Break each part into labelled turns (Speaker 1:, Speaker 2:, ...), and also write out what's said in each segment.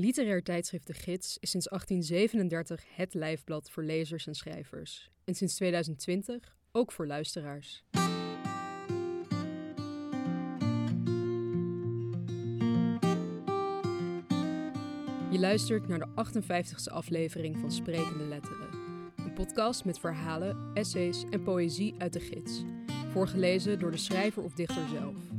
Speaker 1: Literair tijdschrift De Gids is sinds 1837 het lijfblad voor lezers en schrijvers. En sinds 2020 ook voor luisteraars. Je luistert naar de 58e aflevering van Sprekende Letteren. Een podcast met verhalen, essays en poëzie uit de gids. Voorgelezen door de schrijver of dichter zelf.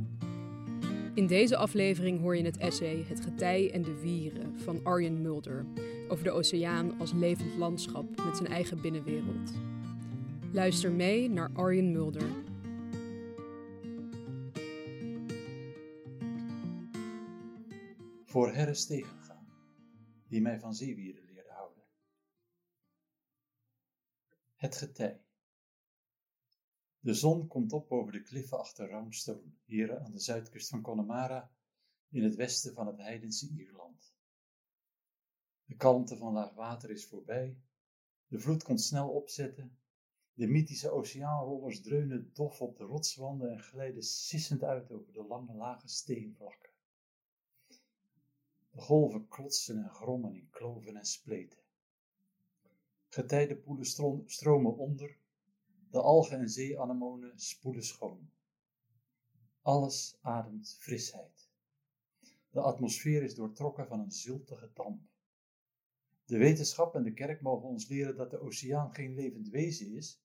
Speaker 1: In deze aflevering hoor je het essay Het getij en de wieren van Arjen Mulder over de oceaan als levend landschap met zijn eigen binnenwereld. Luister mee naar Arjen Mulder.
Speaker 2: Voor herres tegengaan, die mij van zeewieren leerde houden. Het getij. De zon komt op over de kliffen achter Roundstone, hier aan de zuidkust van Connemara, in het westen van het heidense Ierland. De kalmte van laag water is voorbij, de vloed komt snel opzetten, de mythische oceaanrollers dreunen dof op de rotswanden en glijden sissend uit over de lange lage steenvlakken. De golven klotsen en grommen in kloven en spleten. Getijdenpoelen stromen onder, de algen en zeeanemonen spoelen schoon. Alles ademt frisheid. De atmosfeer is doortrokken van een zultige damp. De wetenschap en de kerk mogen ons leren dat de oceaan geen levend wezen is.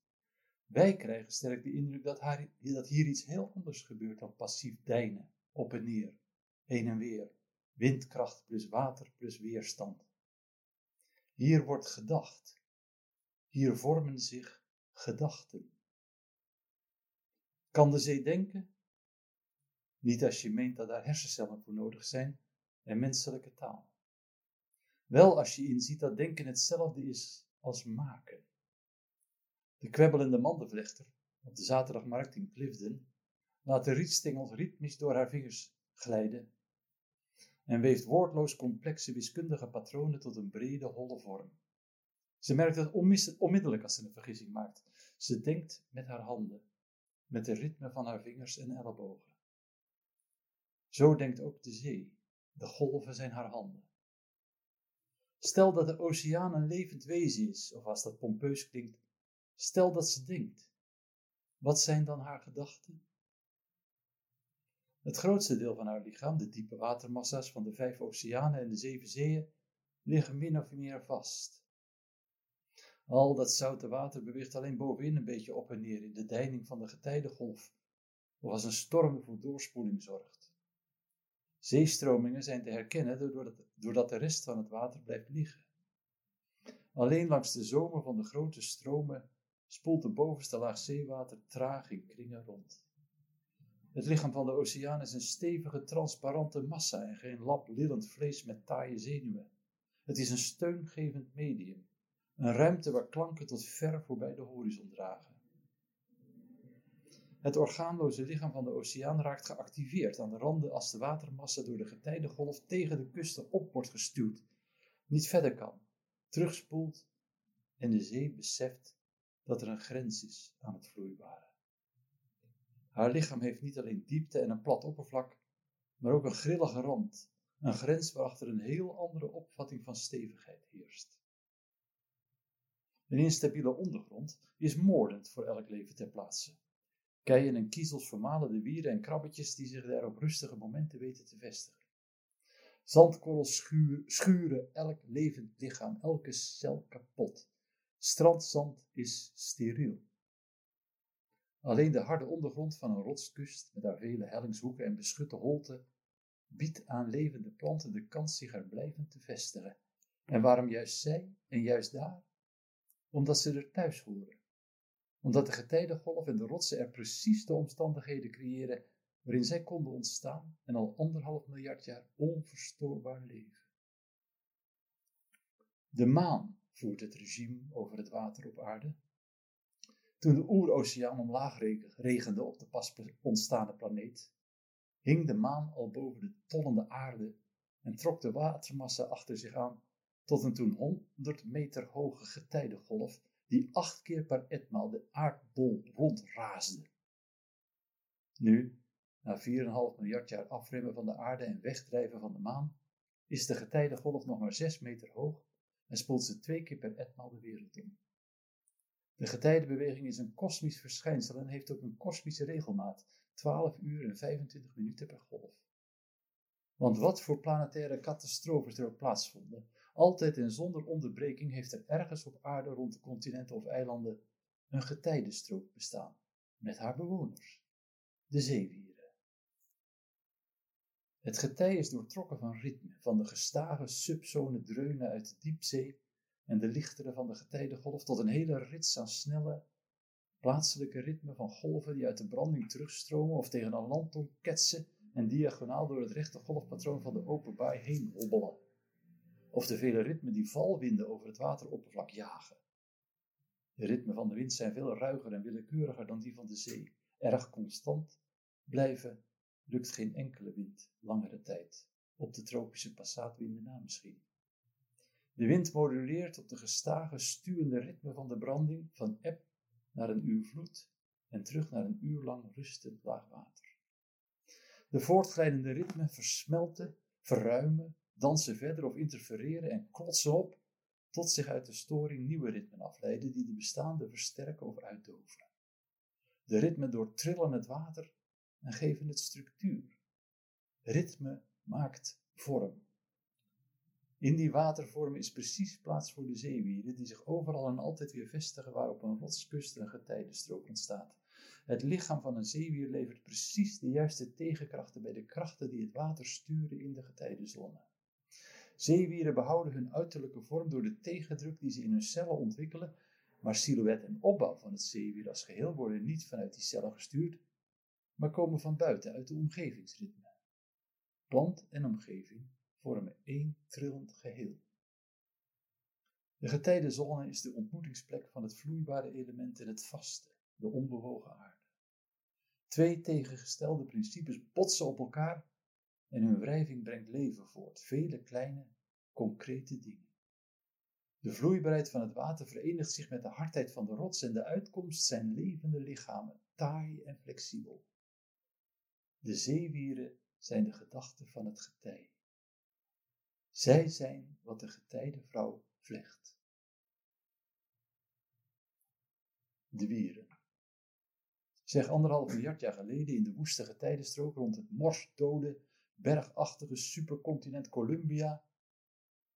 Speaker 2: Wij krijgen sterk de indruk dat, haar, dat hier iets heel anders gebeurt dan passief deinen, op en neer, heen en weer, windkracht plus water plus weerstand. Hier wordt gedacht. Hier vormen zich gedachten. Kan de zee denken? Niet als je meent dat daar hersencellen voor nodig zijn en menselijke taal. Wel als je inziet dat denken hetzelfde is als maken. De kwebbelende mandenvlechter op de zaterdagmarkt in Clifden laat de rietstengels ritmisch door haar vingers glijden en weeft woordloos complexe wiskundige patronen tot een brede, holle vorm. Ze merkt het onmiddellijk als ze een vergissing maakt. Ze denkt met haar handen, met het ritme van haar vingers en ellebogen. Zo denkt ook de zee. De golven zijn haar handen. Stel dat de oceaan een levend wezen is, of als dat pompeus klinkt, stel dat ze denkt. Wat zijn dan haar gedachten? Het grootste deel van haar lichaam, de diepe watermassa's van de vijf oceanen en de zeven zeeën, liggen min of meer vast. Al dat zoute water beweegt alleen bovenin een beetje op en neer in de deining van de getijdengolf, of als een storm voor doorspoeling zorgt. Zeestromingen zijn te herkennen doordat, de rest van het water blijft liggen. Alleen langs de zomer van de grote stromen spoelt de bovenste laag zeewater traag in kringen rond. Het lichaam van de oceaan is een stevige, transparante massa en geen lap lillend vlees met taaie zenuwen. Het is een steungevend medium, een ruimte waar klanken tot ver voorbij de horizon dragen. Het orgaanloze lichaam van de oceaan raakt geactiveerd aan de randen als de watermassa door de getijdengolf tegen de kusten op wordt gestuurd, niet verder kan, terugspoelt en de zee beseft dat er een grens is aan het vloeibare. Haar lichaam heeft niet alleen diepte en een plat oppervlak, maar ook een grillige rand, een grens waarachter een heel andere opvatting van stevigheid heerst. Een instabiele ondergrond is moordend voor elk leven ter plaatse. Keien en kiezels vermalen de wieren en krabbetjes die zich daar op rustige momenten weten te vestigen. Zandkorrels schuren elk levend lichaam, elke cel kapot. Strandzand is steriel. Alleen de harde ondergrond van een rotskust met haar vele hellingshoeken en beschutte holten biedt aan levende planten de kans zich er blijvend te vestigen. En waarom juist zij en juist daar? Omdat ze er thuis horen. Omdat de getijdengolf en de rotsen er precies de omstandigheden creëren waarin zij konden ontstaan en al anderhalf miljard jaar onverstoorbaar leven. De maan voert het regime over het water op aarde. Toen de oeroceaan omlaag regende op de pas ontstaande planeet, hing de maan al boven de tollende aarde en trok de watermassa achter zich aan tot een toen 100 meter hoge getijdengolf die acht keer per etmaal de aardbol rondraasde. Nu, na 4,5 miljard jaar afremmen van de aarde en wegdrijven van de maan, is de getijdengolf nog maar 6 meter hoog en spoelt ze twee keer per etmaal de wereld om. De getijdenbeweging is een kosmisch verschijnsel en heeft ook een kosmische regelmaat, 12 uur en 25 minuten per golf. Want wat voor planetaire catastrofes er ook plaatsvonden, altijd en zonder onderbreking heeft er ergens op aarde rond de continenten of eilanden een getijdenstrook bestaan, met haar bewoners, de zeewieren. Het getij is doortrokken van ritme, van de gestage subzone dreunen uit de diepzee en de lichtere van de getijdengolf tot een hele rits aan snelle, plaatselijke ritme van golven die uit de branding terugstromen of tegen een landtong ketsen en diagonaal door het rechte golfpatroon van de open baai heen hobbelen. Of de vele ritmen die valwinden over het wateroppervlak jagen. De ritmen van de wind zijn veel ruiger en willekeuriger dan die van de zee, erg constant, blijven lukt geen enkele wind langere tijd, op de tropische passaatwinden na misschien. De wind moduleert op de gestage stuwende ritme van de branding van eb naar een uur vloed en terug naar een uur lang rustend laag water. De voortglijdende ritmen versmelten, verruimen, dansen verder of interfereren en klotsen op, tot zich uit de storing nieuwe ritmen afleiden die de bestaande versterken of uitdoven. De ritmen doortrillen het water en geven het structuur. Ritme maakt vorm. In die watervorm is precies plaats voor de zeewieren, die zich overal en altijd weer vestigen waar op een rotskust een getijdenstrook ontstaat. Het lichaam van een zeewier levert precies de juiste tegenkrachten bij de krachten die het water sturen in de getijdenzone. Zeewieren behouden hun uiterlijke vorm door de tegendruk die ze in hun cellen ontwikkelen, maar silhouet en opbouw van het zeewier als geheel worden niet vanuit die cellen gestuurd, maar komen van buiten uit de omgevingsritme. Plant en omgeving vormen één trillend geheel. De getijdenzone is de ontmoetingsplek van het vloeibare element en het vaste, de onbewogen aarde. Twee tegengestelde principes botsen op elkaar en hun wrijving brengt leven voort, vele kleine, concrete dingen. De vloeibaarheid van het water verenigt zich met de hardheid van de rots en de uitkomst zijn levende lichamen, taai en flexibel. De zeewieren zijn de gedachten van het getij. Zij zijn wat de getijdenvrouw vlecht. De wieren. Zeg anderhalf miljard jaar geleden in de woeste getijdenstrook rond het morsdode, bergachtige supercontinent Columbia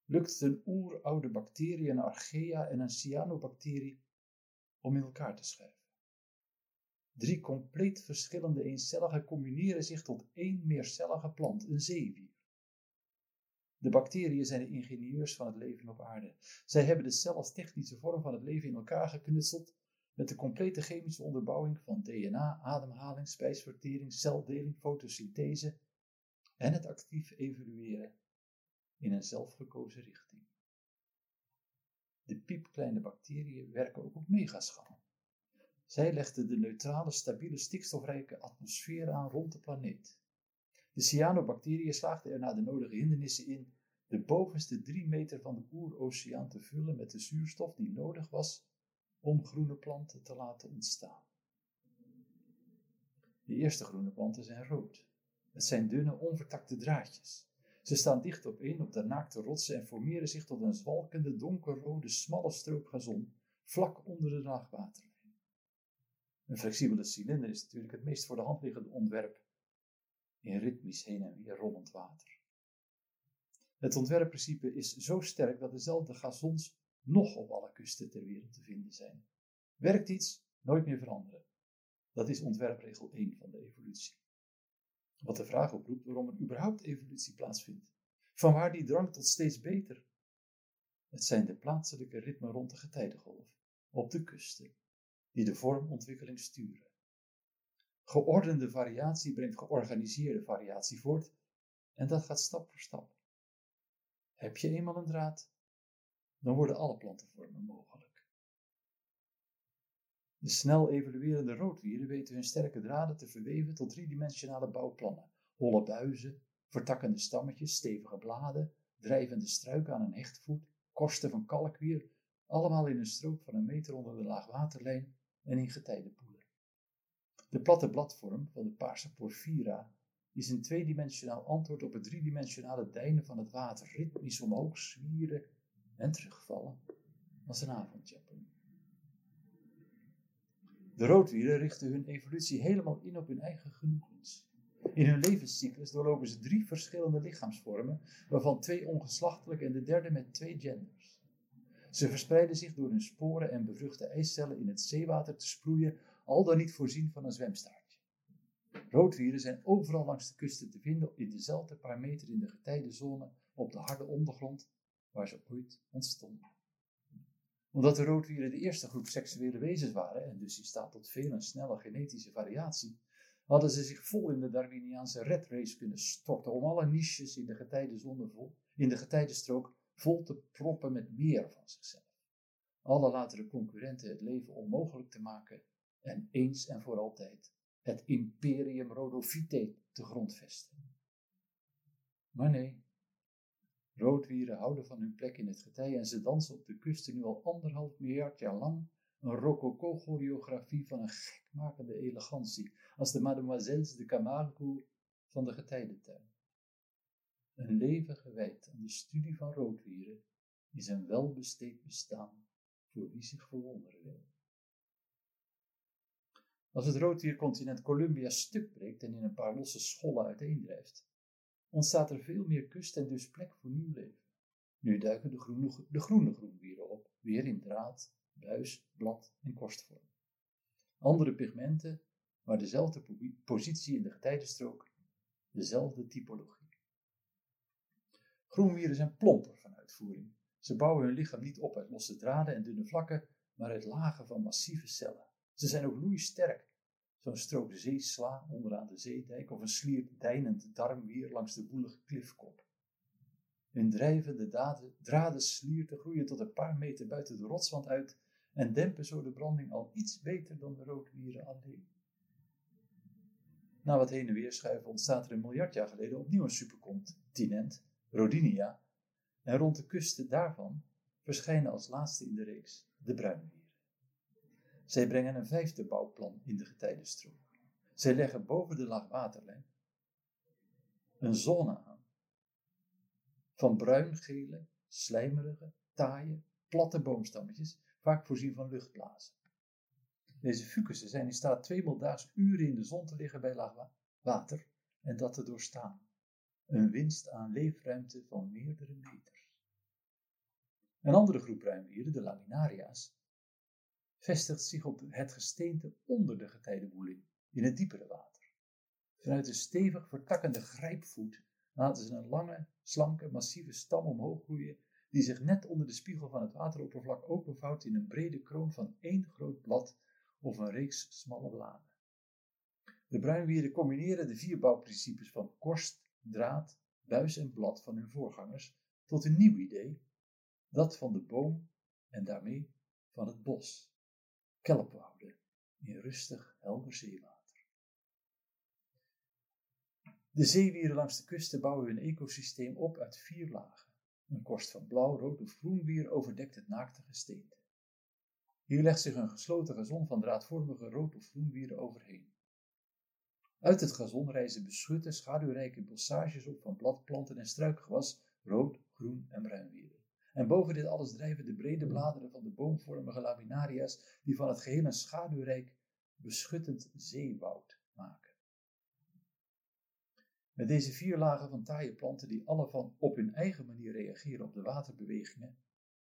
Speaker 2: lukt een oeroude bacterie, een archaea en een cyanobacterie om in elkaar te schuiven. Drie compleet verschillende eencelligen combineren zich tot één meercellige plant, een zeewier. De bacteriën zijn de ingenieurs van het leven op aarde. Zij hebben de cel als technische vorm van het leven in elkaar geknutseld met de complete chemische onderbouwing van DNA, ademhaling, spijsvertering, celdeling, fotosynthese en het actief evolueren in een zelfgekozen richting. De piepkleine bacteriën werken ook op megaschaal. Zij legden de neutrale, stabiele, stikstofrijke atmosfeer aan rond de planeet. De cyanobacteriën slaagden er na de nodige hindernissen in de bovenste drie meter van de oeroceaan te vullen met de zuurstof die nodig was om groene planten te laten ontstaan. De eerste groene planten zijn rood. Het zijn dunne, onvertakte draadjes. Ze staan dicht opeen op de naakte rotsen en formeren zich tot een zwalkende, donkerrode, smalle strook gazon vlak onder de laagwater. Een flexibele cilinder is natuurlijk het meest voor de hand liggende ontwerp in ritmisch heen en weer rollend water. Het ontwerpprincipe is zo sterk dat dezelfde gazons nog op alle kusten ter wereld te vinden zijn. Werkt iets, nooit meer veranderen. Dat is ontwerpregel 1 van de evolutie. Wat de vraag oproept waarom er überhaupt evolutie plaatsvindt. Vanwaar die drang tot steeds beter? Het zijn de plaatselijke ritmen rond de getijdengolf, op de kusten, die de vormontwikkeling sturen. Geordende variatie brengt georganiseerde variatie voort en dat gaat stap voor stap. Heb je eenmaal een draad, dan worden alle plantenvormen mogelijk. De snel evoluerende roodwieren weten hun sterke draden te verweven tot driedimensionale bouwplannen. Holle buizen, vertakkende stammetjes, stevige bladen, drijvende struiken aan een hechtvoet, korsten van kalkwier, allemaal in een strook van een meter onder de laagwaterlijn en in getijdenpoeder. De platte bladvorm van de paarse porphyra is een tweedimensionaal antwoord op het driedimensionale deinen van het water, ritmisch omhoog zwieren en terugvallen als een avondjapon. De roodwieren richten hun evolutie helemaal in op hun eigen genoegens. In hun levenscyclus doorlopen ze drie verschillende lichaamsvormen, waarvan twee ongeslachtelijk en de derde met twee genders. Ze verspreiden zich door hun sporen en bevruchte eicellen in het zeewater te sproeien, al dan niet voorzien van een zwemstaartje. Roodwieren zijn overal langs de kusten te vinden in dezelfde paar meter in de getijdenzone op de harde ondergrond waar ze ooit ontstonden. Omdat de roodwieren de eerste groep seksuele wezens waren en dus in staat tot veel en snelle genetische variatie, hadden ze zich vol in de Darwiniaanse red race kunnen storten om alle niches in de getijdenzone vol, in de getijdenstrook vol te proppen met meer van zichzelf. Alle latere concurrenten het leven onmogelijk te maken en eens en voor altijd het imperium Rhodophyte te grondvesten. Maar nee, roodwieren houden van hun plek in het getij en ze dansen op de kusten nu al anderhalf miljard jaar lang een rococo-choreografie van een gekmakende elegantie, als de mademoiselles de Camargo van de getijdentuin. Een leven gewijd aan de studie van roodwieren is een welbesteed bestaan voor wie zich verwonderen wil. Als het roodwiercontinent Columbia stuk breekt en in een paar losse schollen uiteendrijft, ontstaat er veel meer kust en dus plek voor nieuw leven. Nu duiken de groene, de groene groenwieren op, weer in draad, buis, blad en korstvorm. Andere pigmenten, maar dezelfde positie in de getijdenstrook, dezelfde typologie. Groenwieren zijn plomper van uitvoering. Ze bouwen hun lichaam niet op uit losse draden en dunne vlakken, maar uit lagen van massieve cellen. Ze zijn ook loeisterk. Zo'n strook zeesla onderaan de zeedijk of een sliert deinend darmwier langs de woelige klifkop. Hun drijvende draden, draden slierten groeien tot een paar meter buiten de rotswand uit en dempen zo de branding al iets beter dan de roodwieren alleen. Na wat heen en weer schuiven ontstaat er een miljard jaar geleden opnieuw een supercontinent, Rodinia, en rond de kusten daarvan verschijnen als laatste in de reeks de bruinwieren. Zij brengen een vijfde bouwplan in de getijdenstroom. Zij leggen boven de laagwaterlijn een zone aan van bruingele, slijmerige, taaie, platte boomstammetjes, vaak voorzien van luchtblazen. Deze fucussen zijn in staat tweemaal daags uren in de zon te liggen bij laag water en dat te doorstaan. Een winst aan leefruimte van meerdere meters. Een andere groep bruinwieren, de laminaria's, vestigt zich op het gesteente onder de getijdenwoeling, in het diepere water. Vanuit een stevig vertakkende grijpvoet laten ze een lange, slanke, massieve stam omhoog groeien, die zich net onder de spiegel van het wateroppervlak openvouwt in een brede kroon van één groot blad of een reeks smalle bladen. De bruinwieren combineren de vier bouwprincipes van korst, draad, buis en blad van hun voorgangers tot een nieuw idee, dat van de boom en daarmee van het bos kelpwouden in rustig helder zeewater. De zeewieren langs de kusten bouwen hun ecosysteem op uit vier lagen. Een korst van blauw, rood of groenwier overdekt het naakte gesteente. Hier legt zich een gesloten gazon van draadvormige rood of groenwieren overheen. Uit het gazon reizen beschutte, schaduwrijke bossages op van bladplanten en struikgewas, rood, groen en bruinwieren. En boven dit alles drijven de brede bladeren van de boomvormige laminaria's, die van het geheel een schaduwrijk, beschuttend zeewoud maken. Met deze vier lagen van taaie planten, die alle van op hun eigen manier reageren op de waterbewegingen,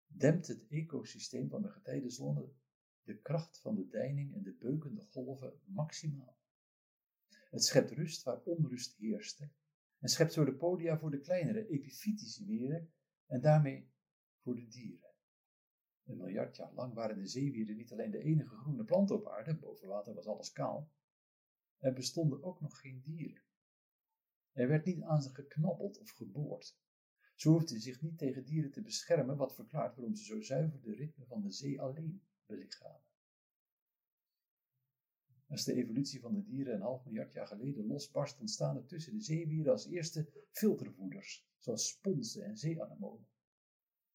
Speaker 2: dempt het ecosysteem van de getijdenzone de kracht van de deining en de beukende golven maximaal. Het schept rust waar onrust heerste en schept zo de podia voor de kleinere epifytische wieren en daarmee voor de dieren. Een miljard jaar lang waren de zeewieren niet alleen de enige groene plant op aarde, boven water was alles kaal. Er bestonden ook nog geen dieren. Er werd niet aan ze geknabbeld of geboord. Ze hoefden zich niet tegen dieren te beschermen, wat verklaart waarom ze zo zuiver de ritme van de zee alleen belichamen. Als de evolutie van de dieren een half miljard jaar geleden losbarst, ontstaan er tussen de zeewieren als eerste filtervoeders, zoals sponsen en zeeanemonen.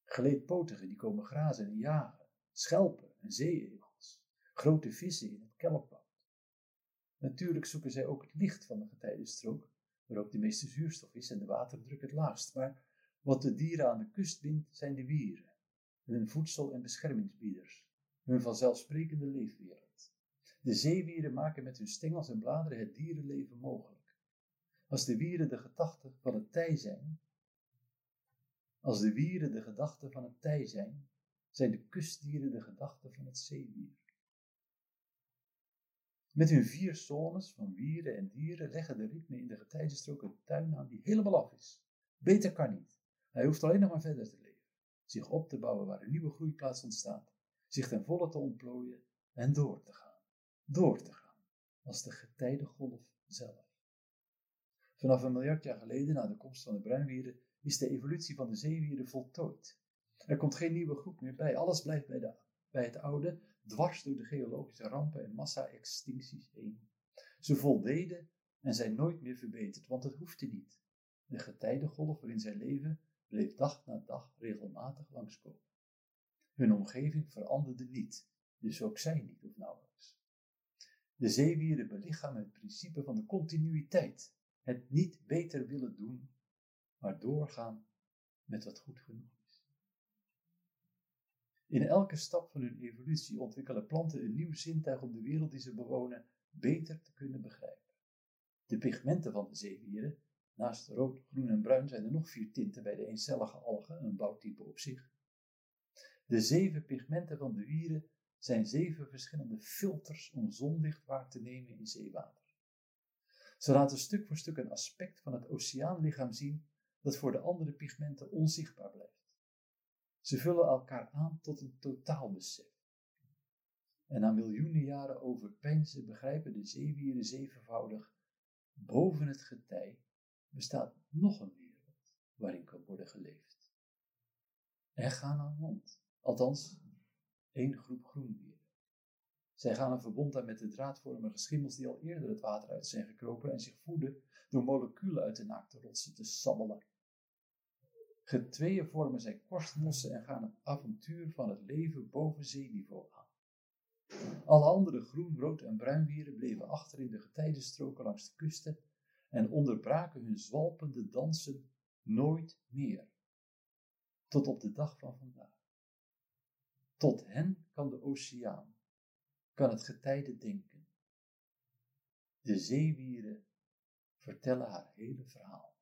Speaker 2: Geleedpotigen die komen grazen en jagen, schelpen en zeeegels, grote vissen in het kelpwoud. Natuurlijk zoeken zij ook het licht van de getijdenstrook, waar ook de meeste zuurstof is en de waterdruk het laagst. Maar wat de dieren aan de kust bindt, zijn de wieren, hun voedsel- en beschermingsbieders, hun vanzelfsprekende leefwereld. De zeewieren maken met hun stengels en bladeren het dierenleven mogelijk. Als de wieren de gedachte van het tij zijn, als de wieren de gedachte van het tij zijn, zijn de kustdieren de gedachte van het zeewier. Met hun vier zones van wieren en dieren leggen de ritme in de getijdenstrook een tuin aan die helemaal af is. Beter kan niet. Hij hoeft alleen nog maar verder te leven, zich op te bouwen waar een nieuwe groeiplaats ontstaat, zich ten volle te ontplooien en door te gaan. Door te gaan, als de getijdengolf zelf. Vanaf een miljard jaar geleden, na de komst van de bruinwieren, is de evolutie van de zeewieren voltooid. Er komt geen nieuwe groep meer bij, alles blijft bij, de, bij het oude, dwars door de geologische rampen en massa-extincties heen. Ze voldeden en zijn nooit meer verbeterd, want het hoefde niet. De getijdengolf waarin zij leven bleef dag na dag regelmatig langskomen. Hun omgeving veranderde niet, dus ook zij niet of nauwelijks. De zeewieren belichamen het principe van de continuïteit, het niet beter willen doen, doorgaan met wat goed genoeg is. In elke stap van hun evolutie ontwikkelen planten een nieuw zintuig om de wereld die ze bewonen beter te kunnen begrijpen. De pigmenten van de zeewieren, naast rood, groen en bruin zijn er nog vier tinten bij de eencellige algen, een bouwtype op zich. De zeven pigmenten van de wieren zijn zeven verschillende filters om zonlicht waar te nemen in zeewater. Ze laten stuk voor stuk een aspect van het oceaanlichaam zien dat voor de andere pigmenten onzichtbaar blijft. Ze vullen elkaar aan tot een totaalbesef. En na miljoenen jaren overpeinzen begrijpen de zeewieren zevenvoudig, boven het getij bestaat nog een wereld waarin kan worden geleefd. En gaan aan land, althans één groep groenwieren. Zij gaan een verbond aan met de draadvormige schimmels die al eerder het water uit zijn gekropen en zich voeden door moleculen uit de naakte rotsen te sabbelen. Getweeën vormen zij korstmossen en gaan het avontuur van het leven boven zeeniveau aan. Alle andere groen, rood en bruinwieren bleven achter in de getijdenstroken langs de kusten en onderbraken hun zwalpende dansen nooit meer. Tot op de dag van vandaag. Tot hen kan de oceaan, kan het getijde denken. De zeewieren vertellen haar hele verhaal.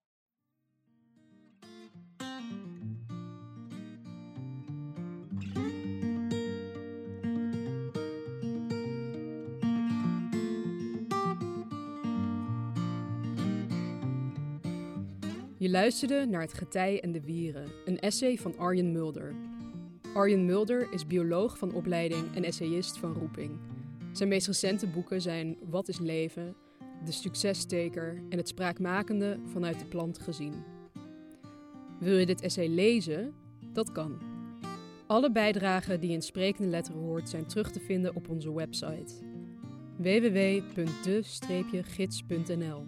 Speaker 1: Je luisterde naar Het Getij en de Wieren, een essay van Arjen Mulder. Arjen Mulder is bioloog van opleiding en essayist van roeping. Zijn meest recente boeken zijn Wat is leven, De Succesteker en Het Spraakmakende vanuit de plant gezien. Wil je dit essay lezen? Dat kan. Alle bijdragen die in sprekende letteren hoort zijn terug te vinden op onze website www.de-gids.nl.